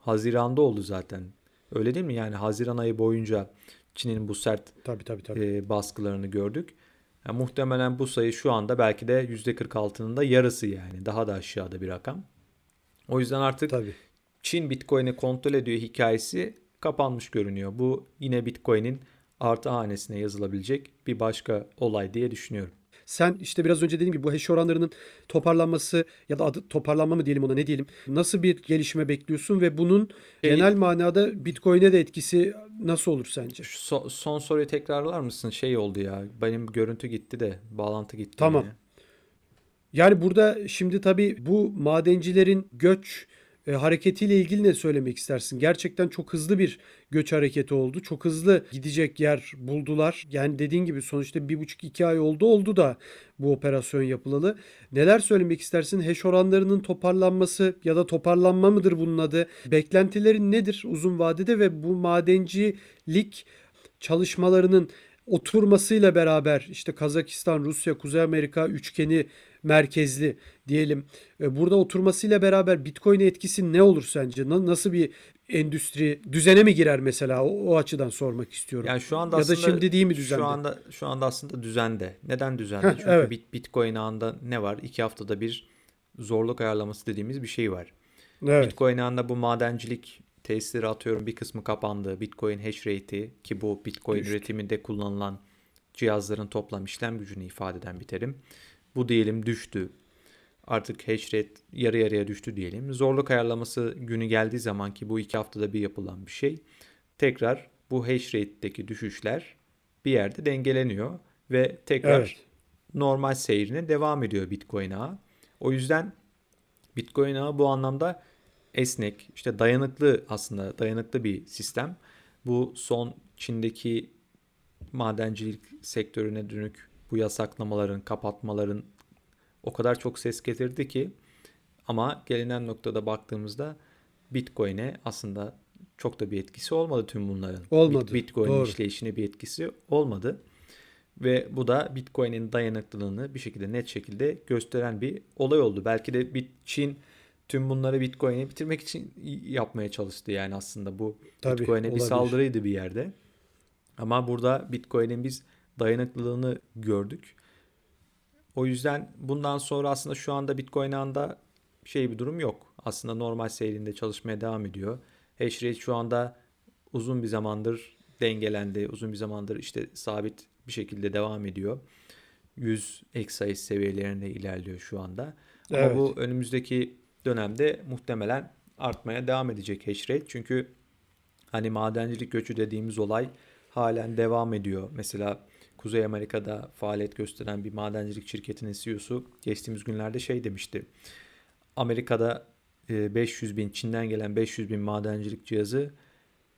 Haziran'da oldu zaten. Öyle değil mi? Yani Haziran ayı boyunca Çin'in bu sert Tabii tabii tabii. e, baskılarını gördük. Yani muhtemelen bu sayı şu anda belki de %46'nın da yarısı yani. Daha da aşağıda bir rakam. O yüzden artık Tabii. Çin Bitcoin'i kontrol ediyor hikayesi kapanmış görünüyor. Bu yine Bitcoin'in artı hanesine yazılabilecek bir başka olay diye düşünüyorum. Sen işte biraz önce dediğim gibi bu hash oranlarının toparlanması ya da adı toparlanma mı diyelim ona ne diyelim. Nasıl bir gelişme bekliyorsun ve bunun Şey- genel manada Bitcoin'e de etkisi nasıl olur sence? Şu son, son soruyu tekrarlar mısın? Şey oldu ya. Benim görüntü gitti de bağlantı gitti. Tamam. yine. Yani burada şimdi tabii bu madencilerin göç e, hareketiyle ilgili ne söylemek istersin? Gerçekten çok hızlı bir göç hareketi oldu. Çok hızlı gidecek yer buldular. Yani dediğin gibi sonuçta bir buçuk iki ay oldu oldu da bu operasyon yapılalı. Neler söylemek istersin? Hash oranlarının toparlanması ya da toparlanma mıdır bunun adı? Beklentilerin nedir uzun vadede ve bu madencilik çalışmalarının oturmasıyla beraber işte Kazakistan, Rusya, Kuzey Amerika üçgeni merkezli diyelim. E, burada oturmasıyla beraber Bitcoin etkisi ne olur sence? Nasıl bir endüstri düzene mi girer mesela? O, o açıdan sormak istiyorum. Yani şu anda ya aslında da şimdi değil mi düzende? Şu anda şu anda aslında düzende. Neden düzende? Çünkü evet. Bitcoin ağında ne var? İki haftada bir zorluk ayarlaması dediğimiz bir şey var. Evet. Bitcoin ağında bu madencilik tesisleri atıyorum bir kısmı kapandı. Bitcoin hash rate'i ki bu Bitcoin Düştü. üretiminde kullanılan cihazların toplam işlem gücünü ifade eden bir terim. Bu diyelim düştü. Artık hash rate yarı yarıya düştü diyelim. Zorluk ayarlaması günü geldiği zaman ki bu iki haftada bir yapılan bir şey. Tekrar bu hash rate'deki düşüşler bir yerde dengeleniyor ve tekrar Evet. normal seyrine devam ediyor Bitcoin ağı. O yüzden Bitcoin ağı bu anlamda esnek, işte dayanıklı aslında dayanıklı bir sistem. Bu son Çin'deki madencilik sektörüne dönük bu yasaklamaların, kapatmaların o kadar çok ses getirdi ki ama gelinen noktada baktığımızda Bitcoin'e aslında çok da bir etkisi olmadı tüm bunların. Olmadı, Bit- Bitcoin'in doğru. işleyişine bir etkisi olmadı. Ve bu da Bitcoin'in dayanıklılığını bir şekilde net şekilde gösteren bir olay oldu. Belki de Bit- Çin tüm bunları Bitcoin'i bitirmek için yapmaya çalıştı yani aslında bu Bitcoin'e bir saldırıydı bir yerde. Ama burada Bitcoin'in biz dayanıklılığını gördük. O yüzden bundan sonra aslında şu anda Bitcoin anda şey bir durum yok. Aslında normal seyrinde çalışmaya devam ediyor. Hash rate şu anda uzun bir zamandır dengelendi. Uzun bir zamandır işte sabit bir şekilde devam ediyor. 100 exahash seviyelerinde ilerliyor şu anda. Ama Evet. bu önümüzdeki dönemde muhtemelen artmaya devam edecek hash rate. Çünkü hani madencilik göçü dediğimiz olay halen devam ediyor. Mesela Kuzey Amerika'da faaliyet gösteren bir madencilik şirketinin CEO'su geçtiğimiz günlerde şey demişti. Amerika'da e, 500 bin, Çin'den gelen 500 bin madencilik cihazı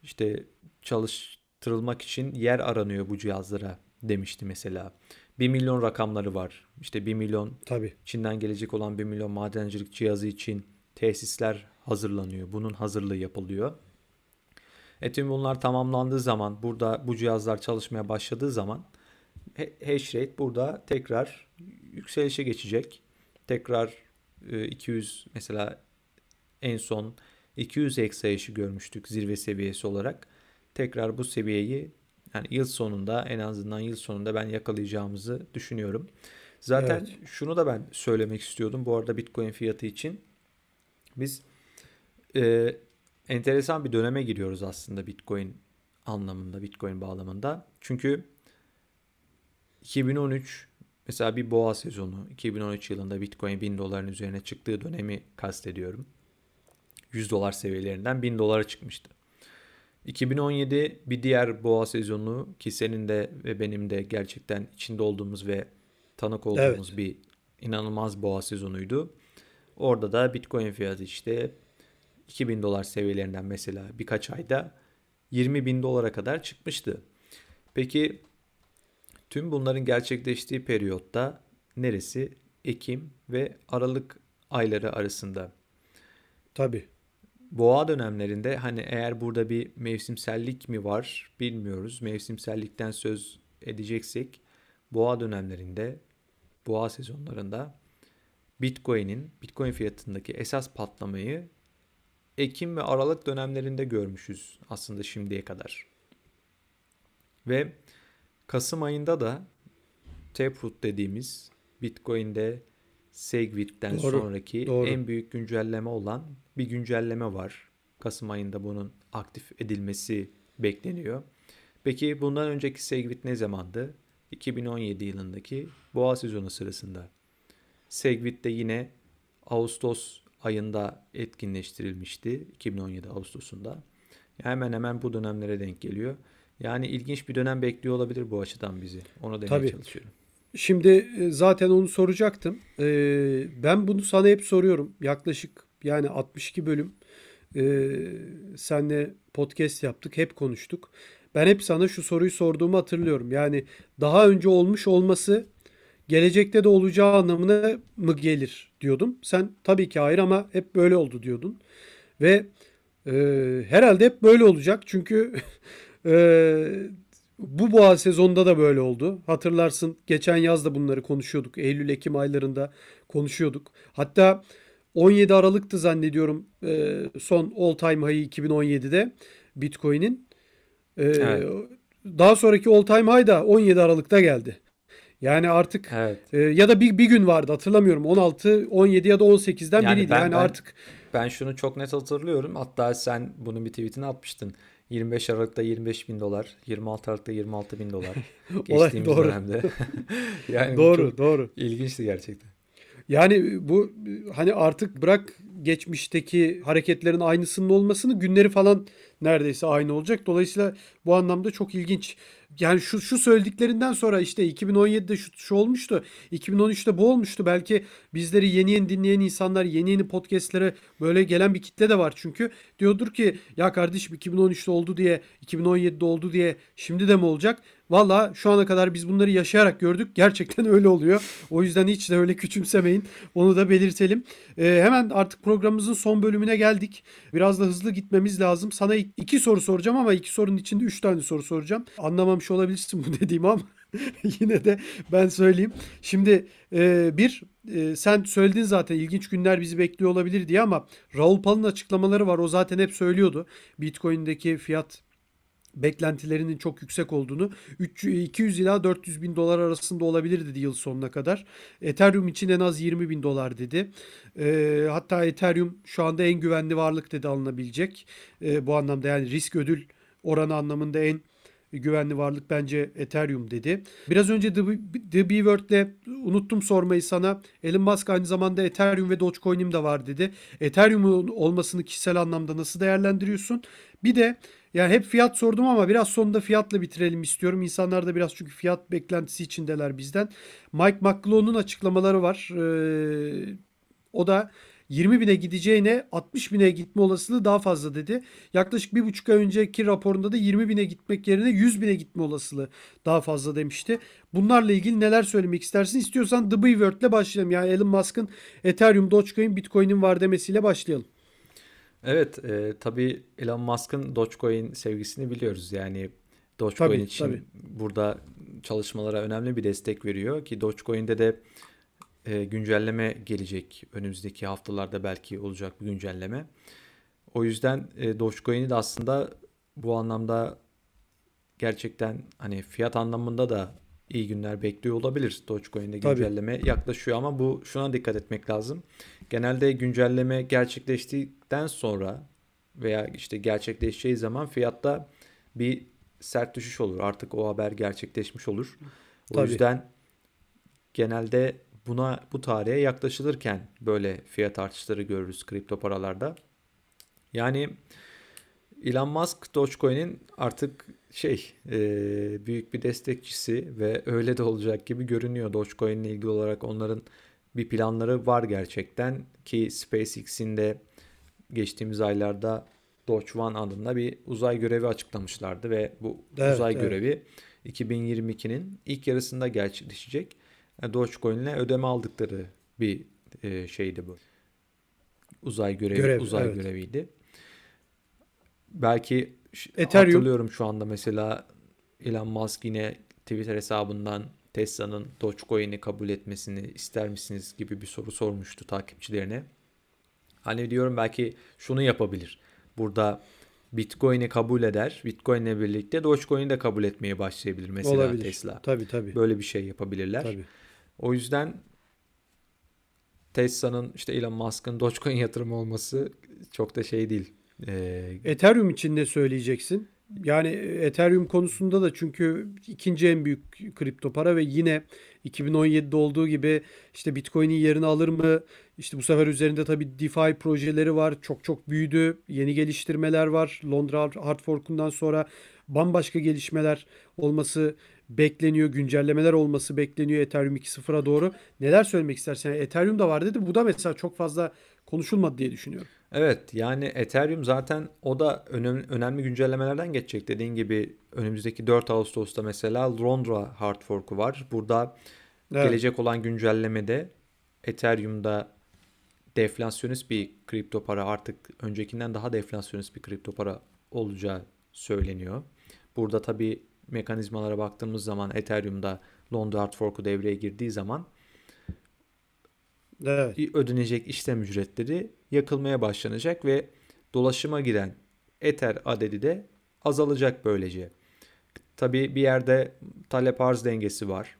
işte çalıştırılmak için yer aranıyor bu cihazlara demişti mesela. 1 milyon rakamları var. İşte 1 milyon Tabii. Çin'den gelecek olan 1 milyon madencilik cihazı için tesisler hazırlanıyor. Bunun hazırlığı yapılıyor. E tüm bunlar tamamlandığı zaman burada bu cihazlar çalışmaya başladığı zaman hash rate burada tekrar yükselişe geçecek. Tekrar e, 200 mesela en son 200 exahash'i görmüştük zirve seviyesi olarak. Tekrar bu seviyeyi yani yıl sonunda en azından yıl sonunda ben yakalayacağımızı düşünüyorum. Zaten Evet. şunu da ben söylemek istiyordum bu arada Bitcoin fiyatı için. Biz e, enteresan bir döneme giriyoruz aslında Bitcoin anlamında, Bitcoin bağlamında. Çünkü 2013 mesela bir boğa sezonu 2013 yılında Bitcoin 1000 doların üzerine çıktığı dönemi kastediyorum. 100 dolar seviyelerinden 1000 dolara çıkmıştı. 2017 bir diğer boğa sezonu ki senin de ve benim de gerçekten içinde olduğumuz ve tanık olduğumuz bir inanılmaz boğa sezonuydu. Orada da Bitcoin fiyatı işte 2000 dolar seviyelerinden mesela birkaç ayda 20 bin dolara kadar çıkmıştı. Peki tüm bunların gerçekleştiği periyotta neresi? Ekim ve Aralık ayları arasında. Tabii. Boğa dönemlerinde hani eğer burada bir mevsimsellik mi var bilmiyoruz. Mevsimsellikten söz edeceksek boğa dönemlerinde, boğa sezonlarında Bitcoin'in, Bitcoin fiyatındaki esas patlamayı Ekim ve Aralık dönemlerinde görmüşüz aslında şimdiye kadar. Ve Kasım ayında da Taproot dediğimiz Bitcoin'de Segwit'ten Doğru, sonraki doğru. en büyük güncelleme olan bir güncelleme var. Kasım ayında bunun aktif edilmesi bekleniyor. Peki bundan önceki Segwit ne zamandı? 2017 yılındaki boğa sezonu sırasında. Segwit de yine Ağustos ayında etkinleştirilmişti. 2017 Ağustos'unda. Hemen hemen bu dönemlere denk geliyor. Yani ilginç bir dönem bekliyor olabilir bu açıdan bizi. Onu demeye Tabii. çalışıyorum. Şimdi e, zaten onu soracaktım. E, ben bunu sana hep soruyorum. Yaklaşık yani 62 bölüm e, senle podcast yaptık. Hep konuştuk. Ben hep sana şu soruyu sorduğumu hatırlıyorum. Yani daha önce olmuş olması gelecekte de olacağı anlamına mı gelir diyordum. Sen tabii ki hayır ama hep böyle oldu diyordun. Ve e, herhalde hep böyle olacak. Çünkü [LAUGHS] e, Bu boğa sezonda da böyle oldu. Hatırlarsın geçen yaz da bunları konuşuyorduk. Eylül-Ekim aylarında konuşuyorduk. Hatta 17 Aralık'tı zannediyorum e, son all time high'ı 2017'de Bitcoin'in. E, Evet. Daha sonraki all time high da 17 Aralık'ta geldi. Yani artık Evet. e, ya da bir, bir gün vardı hatırlamıyorum. 16, 17 ya da 18'den Yani biriydi. ben- yani ben- artık Ben şunu çok net hatırlıyorum. Hatta sen bunun bir tweetini atmıştın. 25 Aralık'ta 25 bin dolar, 26 Aralık'ta 26 bin dolar. [LAUGHS] Geçtiğimiz doğru. dönemde. [LAUGHS] yani doğru doğru. ilginçti gerçekten. Yani bu hani artık bırak geçmişteki hareketlerin aynısının olmasını günleri falan neredeyse aynı olacak. Dolayısıyla bu anlamda çok ilginç. Yani şu şu söylediklerinden sonra işte 2017'de şu, şu olmuştu. 2013'te bu olmuştu. Belki bizleri yeni yeni dinleyen insanlar, yeni yeni podcastlere böyle gelen bir kitle de var çünkü. Diyordur ki ya kardeşim 2013'te oldu diye, 2017'de oldu diye şimdi de mi olacak? Valla şu ana kadar biz bunları yaşayarak gördük. Gerçekten öyle oluyor. O yüzden hiç de öyle küçümsemeyin. Onu da belirtelim. Ee, hemen artık programımızın son bölümüne geldik. Biraz da hızlı gitmemiz lazım. Sana ik- iki soru soracağım ama iki sorunun içinde üç tane soru soracağım. Anlamamış olabilirsin bu dediğimi ama [LAUGHS] yine de ben söyleyeyim. Şimdi e, bir e, sen söyledin zaten ilginç günler bizi bekliyor olabilir diye ama Raul Pal'ın açıklamaları var. O zaten hep söylüyordu. Bitcoin'deki fiyat beklentilerinin çok yüksek olduğunu 300 200 ila 400 bin dolar arasında olabilir dedi yıl sonuna kadar. Ethereum için en az 20 bin dolar dedi. Ee, hatta Ethereum şu anda en güvenli varlık dedi alınabilecek. Ee, bu anlamda yani risk ödül oranı anlamında en güvenli varlık bence Ethereum dedi. Biraz önce The, The B-Word'le unuttum sormayı sana. Elon Musk aynı zamanda Ethereum ve Dogecoin'im de var dedi. Ethereum'un olmasını kişisel anlamda nasıl değerlendiriyorsun? Bir de yani hep fiyat sordum ama biraz sonunda fiyatla bitirelim istiyorum. İnsanlar da biraz çünkü fiyat beklentisi içindeler bizden. Mike McClone'un açıklamaları var. Ee, o da 20 bine gideceğine 60 bine gitme olasılığı daha fazla dedi. Yaklaşık bir buçuk ay önceki raporunda da 20 bine gitmek yerine 100 bine gitme olasılığı daha fazla demişti. Bunlarla ilgili neler söylemek istersin? İstiyorsan The B-Word'le başlayalım. Yani Elon Musk'ın Ethereum, Dogecoin, Bitcoin'in var demesiyle başlayalım. Evet, e, tabii Elon Musk'ın Dogecoin sevgisini biliyoruz. Yani Dogecoin Tabii, için tabii. burada çalışmalara önemli bir destek veriyor ki Dogecoin'de de e, güncelleme gelecek. Önümüzdeki haftalarda belki olacak bir güncelleme. O yüzden e, Dogecoin'i de aslında bu anlamda gerçekten hani fiyat anlamında da iyi günler bekliyor olabilir. Dogecoin'de Tabii. güncelleme yaklaşıyor ama bu şuna dikkat etmek lazım. Genelde güncelleme gerçekleştikten sonra veya işte gerçekleşeceği zaman fiyatta bir sert düşüş olur. Artık o haber gerçekleşmiş olur. O Tabii. yüzden genelde buna bu tarihe yaklaşılırken böyle fiyat artışları görürüz kripto paralarda. Yani Elon Musk Dogecoin'in artık şey e, büyük bir destekçisi ve öyle de olacak gibi görünüyor. Dogecoin ile ilgili olarak onların bir planları var gerçekten ki SpaceX'in de geçtiğimiz aylarda Doge One adında bir uzay görevi açıklamışlardı ve bu Evet, uzay evet. görevi 2022'nin ilk yarısında gerçekleşecek. Yani Dogecoin ile ödeme aldıkları bir e, şeydi bu. Uzay görevi, Görev, uzay evet. göreviydi. Belki Ethereum. hatırlıyorum şu anda mesela Elon Musk yine Twitter hesabından Tesla'nın Dogecoin'i kabul etmesini ister misiniz gibi bir soru sormuştu takipçilerine. Hani diyorum belki şunu yapabilir. Burada Bitcoin'i kabul eder. Bitcoin'le birlikte Dogecoin'i de kabul etmeye başlayabilir mesela Olabilir. Tesla. Tabii tabii. Böyle bir şey yapabilirler. tabii. O yüzden Tesla'nın işte Elon Musk'ın Dogecoin yatırımı olması çok da şey değil. Ee, Ethereum için ne söyleyeceksin? Yani Ethereum konusunda da çünkü ikinci en büyük kripto para ve yine 2017'de olduğu gibi işte Bitcoin'in yerini alır mı? İşte bu sefer üzerinde tabii DeFi projeleri var. Çok çok büyüdü. Yeni geliştirmeler var. Londra Hard Fork'undan sonra bambaşka gelişmeler olması bekleniyor. Güncellemeler olması bekleniyor Ethereum 2.0'a doğru. Neler söylemek istersen? Yani Ethereum da var dedi. Bu da mesela çok fazla konuşulmadı diye düşünüyorum. Evet yani Ethereum zaten o da önemli, önemli güncellemelerden geçecek. Dediğin gibi önümüzdeki 4 Ağustos'ta mesela Londra Hard Fork'u var. Burada Evet. gelecek olan güncellemede Ethereum'da deflasyonist bir kripto para artık öncekinden daha deflasyonist bir kripto para olacağı söyleniyor. Burada tabii mekanizmalara baktığımız zaman Ethereum'da Loan Hard Fork'u devreye girdiği zaman Evet. ödenecek işlem ücretleri yakılmaya başlanacak ve dolaşıma giren Ether adedi de azalacak böylece. Tabii bir yerde talep arz dengesi var.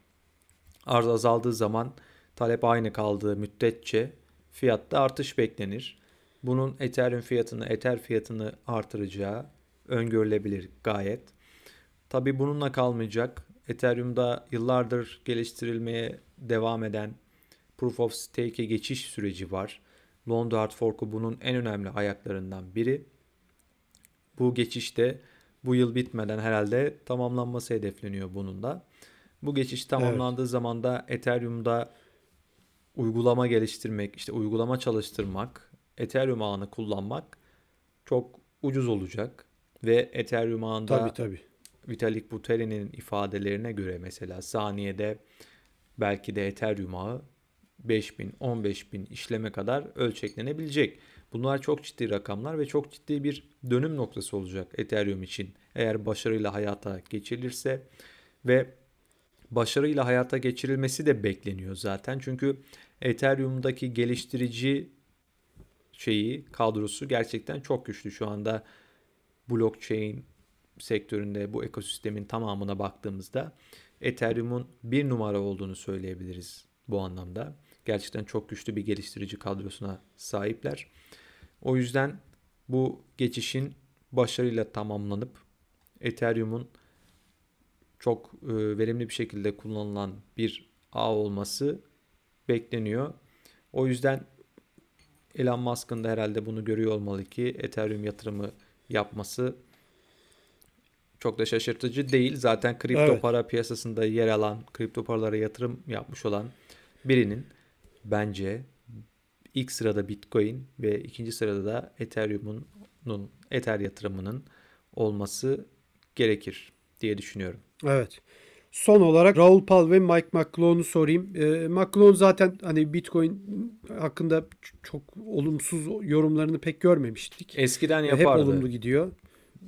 Arz azaldığı zaman talep aynı kaldığı müddetçe fiyatta artış beklenir. Bunun Ethereum fiyatını, Ether fiyatını artıracağı öngörülebilir gayet. Tabii bununla kalmayacak. Ethereum'da yıllardır geliştirilmeye devam eden Proof of Stake'e geçiş süreci var. Loan Hard Fork'u bunun en önemli ayaklarından biri. Bu geçişte bu yıl bitmeden herhalde tamamlanması hedefleniyor bunun da. Bu geçiş tamamlandığı evet. zaman da Ethereum'da uygulama geliştirmek, işte uygulama çalıştırmak, Ethereum ağını kullanmak çok ucuz olacak ve Ethereum ağında tabii, tabii. Vitalik Buterin'in ifadelerine göre mesela saniyede belki de Ethereum ağı 5000, 15000 işleme kadar ölçeklenebilecek. Bunlar çok ciddi rakamlar ve çok ciddi bir dönüm noktası olacak Ethereum için. Eğer başarıyla hayata geçirilirse ve başarıyla hayata geçirilmesi de bekleniyor zaten. Çünkü Ethereum'daki geliştirici şeyi, kadrosu gerçekten çok güçlü. Şu anda blockchain sektöründe bu ekosistemin tamamına baktığımızda Ethereum'un bir numara olduğunu söyleyebiliriz bu anlamda. Gerçekten çok güçlü bir geliştirici kadrosuna sahipler. O yüzden bu geçişin başarıyla tamamlanıp Ethereum'un çok e, verimli bir şekilde kullanılan bir ağ olması bekleniyor. O yüzden Elon Musk'ın da herhalde bunu görüyor olmalı ki Ethereum yatırımı yapması çok da şaşırtıcı değil. Zaten kripto evet. para piyasasında yer alan, kripto paralara yatırım yapmış olan birinin bence ilk sırada Bitcoin ve ikinci sırada da Ethereum'un Ether yatırımının olması gerekir diye düşünüyorum. Evet. Son olarak Raul Pal ve Mike McClone'u sorayım. E, McClone zaten hani Bitcoin hakkında çok olumsuz yorumlarını pek görmemiştik. Eskiden yapardı. Hep olumlu gidiyor.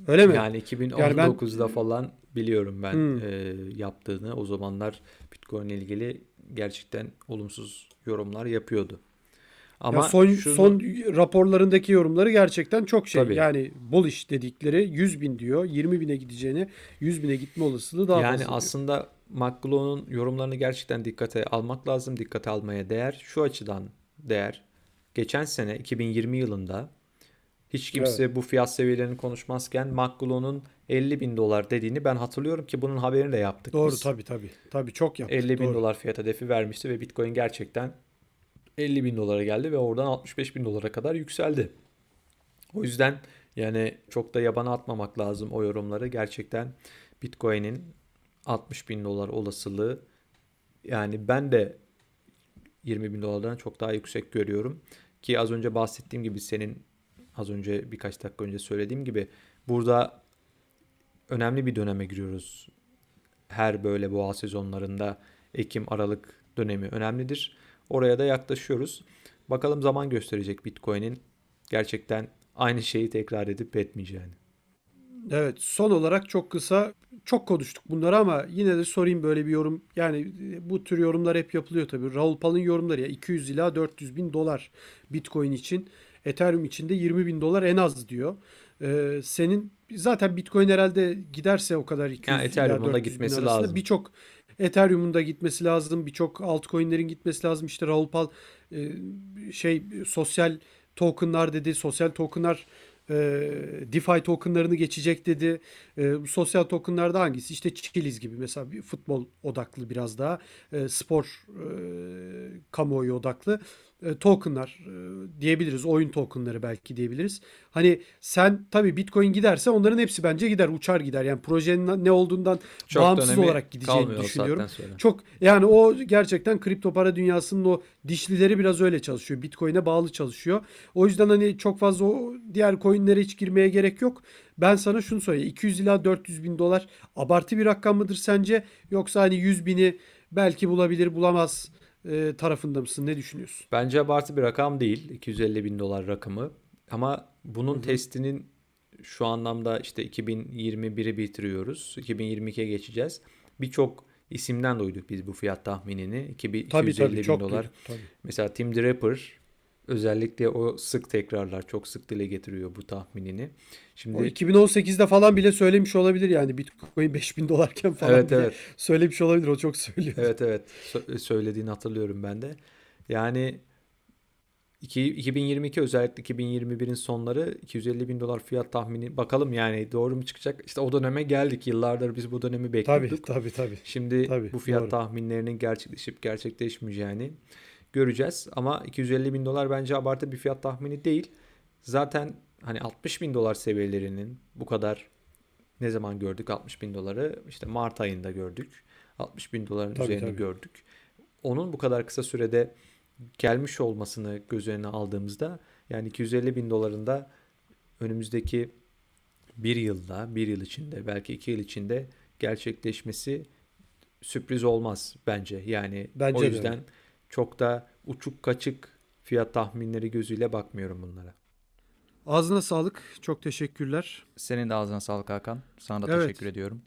Öyle mi? Yani 2019'da yani ben... falan biliyorum ben hmm. e, yaptığını. O zamanlar Bitcoin ile ilgili gerçekten olumsuz yorumlar yapıyordu. Ama ya son şunu... son raporlarındaki yorumları gerçekten çok şey. Tabii. Yani bullish dedikleri 100 bin diyor. 20 bine gideceğini 100 bine gitme olasılığı daha yani fazla. Yani aslında McGlow'un yorumlarını gerçekten dikkate almak lazım. Dikkate almaya değer. Şu açıdan değer. Geçen sene 2020 yılında hiç kimse evet. bu fiyat seviyelerini konuşmazken McGlow'un 50 bin dolar dediğini ben hatırlıyorum ki bunun haberini de yaptık Doğru biz. tabii tabii. Tabii çok yaptık. 50 bin doğru. dolar fiyat hedefi vermişti ve Bitcoin gerçekten 50 bin dolara geldi ve oradan 65 bin dolara kadar yükseldi. O yüzden yani çok da yabana atmamak lazım o yorumları. Gerçekten Bitcoin'in 60 bin dolar olasılığı yani ben de 20 bin dolardan çok daha yüksek görüyorum. Ki az önce bahsettiğim gibi senin az önce birkaç dakika önce söylediğim gibi burada önemli bir döneme giriyoruz. Her böyle boğa sezonlarında Ekim Aralık dönemi önemlidir. Oraya da yaklaşıyoruz. Bakalım zaman gösterecek Bitcoin'in gerçekten aynı şeyi tekrar edip etmeyeceğini. Evet son olarak çok kısa çok konuştuk bunları ama yine de sorayım böyle bir yorum. Yani bu tür yorumlar hep yapılıyor tabii. Raul Pal'ın yorumları ya 200 ila 400 bin dolar Bitcoin için. Ethereum için de 20 bin dolar en az diyor. Ee, senin zaten Bitcoin herhalde giderse o kadar 200 yani Ethereum'un da gitmesi lazım. Birçok Ethereum'un da gitmesi lazım. Birçok altcoin'lerin gitmesi lazım. İşte Raul Pal e, şey sosyal tokenlar dedi. Sosyal tokenlar e, DeFi tokenlarını geçecek dedi. E, sosyal tokenlarda hangisi? İşte Chiliz gibi mesela bir futbol odaklı biraz daha. E, spor e, kamuoyu odaklı e, tokenlar e, diyebiliriz. Oyun tokenları belki diyebiliriz. Hani sen tabii Bitcoin giderse onların hepsi bence gider. Uçar gider. Yani projenin ne olduğundan Çok bağımsız olarak gideceğini düşünüyorum. Çok yani o gerçekten kripto para dünyasının o dişlileri biraz öyle çalışıyor. Bitcoin'e bağlı çalışıyor. O yüzden hani çok fazla o diğer coinlere hiç girmeye gerek yok. Ben sana şunu söyleyeyim. 200 ila 400 bin dolar abartı bir rakam mıdır sence? Yoksa hani 100 bini belki bulabilir bulamaz e, tarafında mısın? Ne düşünüyorsun? Bence abartı bir rakam değil. 250 bin dolar rakamı. Ama bunun Hı-hı. testinin şu anlamda işte 2021'i bitiriyoruz. 2022'ye geçeceğiz. Birçok isimden duyduk biz bu fiyat tahminini. 200 Tabii 250 tabii bin çok dolar. duyduk, tabii. Mesela Tim Draper özellikle o sık tekrarlar, çok sık dile getiriyor bu tahminini. Şimdi O 2018'de falan bile söylemiş olabilir yani Bitcoin 5000 dolarken falan evet bile evet. söylemiş olabilir. O çok söylüyor. Evet evet Sö- söylediğini hatırlıyorum ben de. Yani iki- 2022 özellikle 2021'in sonları 250 bin dolar fiyat tahmini bakalım yani doğru mu çıkacak? İşte o döneme geldik. Yıllardır biz bu dönemi Tabii bekliyorduk. tabii tabii. Şimdi Tabii, bu fiyat doğru. tahminlerinin gerçekleşip gerçekleşmeyeceğini göreceğiz. Ama 250 bin dolar bence abartı bir fiyat tahmini değil. Zaten hani 60 bin dolar seviyelerinin bu kadar ne zaman gördük 60 bin doları? İşte Mart ayında gördük. 60 bin doların Tabii, üzerini tabii. gördük. Onun bu kadar kısa sürede gelmiş olmasını göz önüne aldığımızda yani 250 bin dolarında önümüzdeki bir yılda, bir yıl içinde, belki iki yıl içinde gerçekleşmesi sürpriz olmaz bence. Yani Bence o de yüzden öyle. Çok da uçuk kaçık fiyat tahminleri gözüyle bakmıyorum bunlara. Ağzına sağlık. Çok teşekkürler. Senin de ağzına sağlık Hakan. Sana da Evet. teşekkür ediyorum.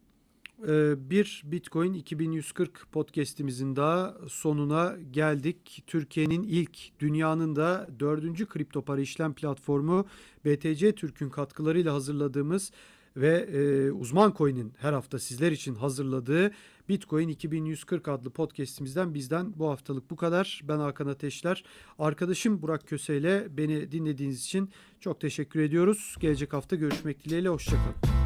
Ee, Bir Bitcoin 2140 podcast'imizin daha sonuna geldik. Türkiye'nin ilk, dünyanın da dördüncü kripto para işlem platformu BTC Türk'ün katkılarıyla hazırladığımız ve e, Uzman Coin'in her hafta sizler için hazırladığı Bitcoin 2140 adlı podcast'imizden bizden bu haftalık bu kadar. Ben Hakan Ateşler. Arkadaşım Burak Köse ile beni dinlediğiniz için çok teşekkür ediyoruz. Gelecek hafta görüşmek dileğiyle. Hoşçakalın.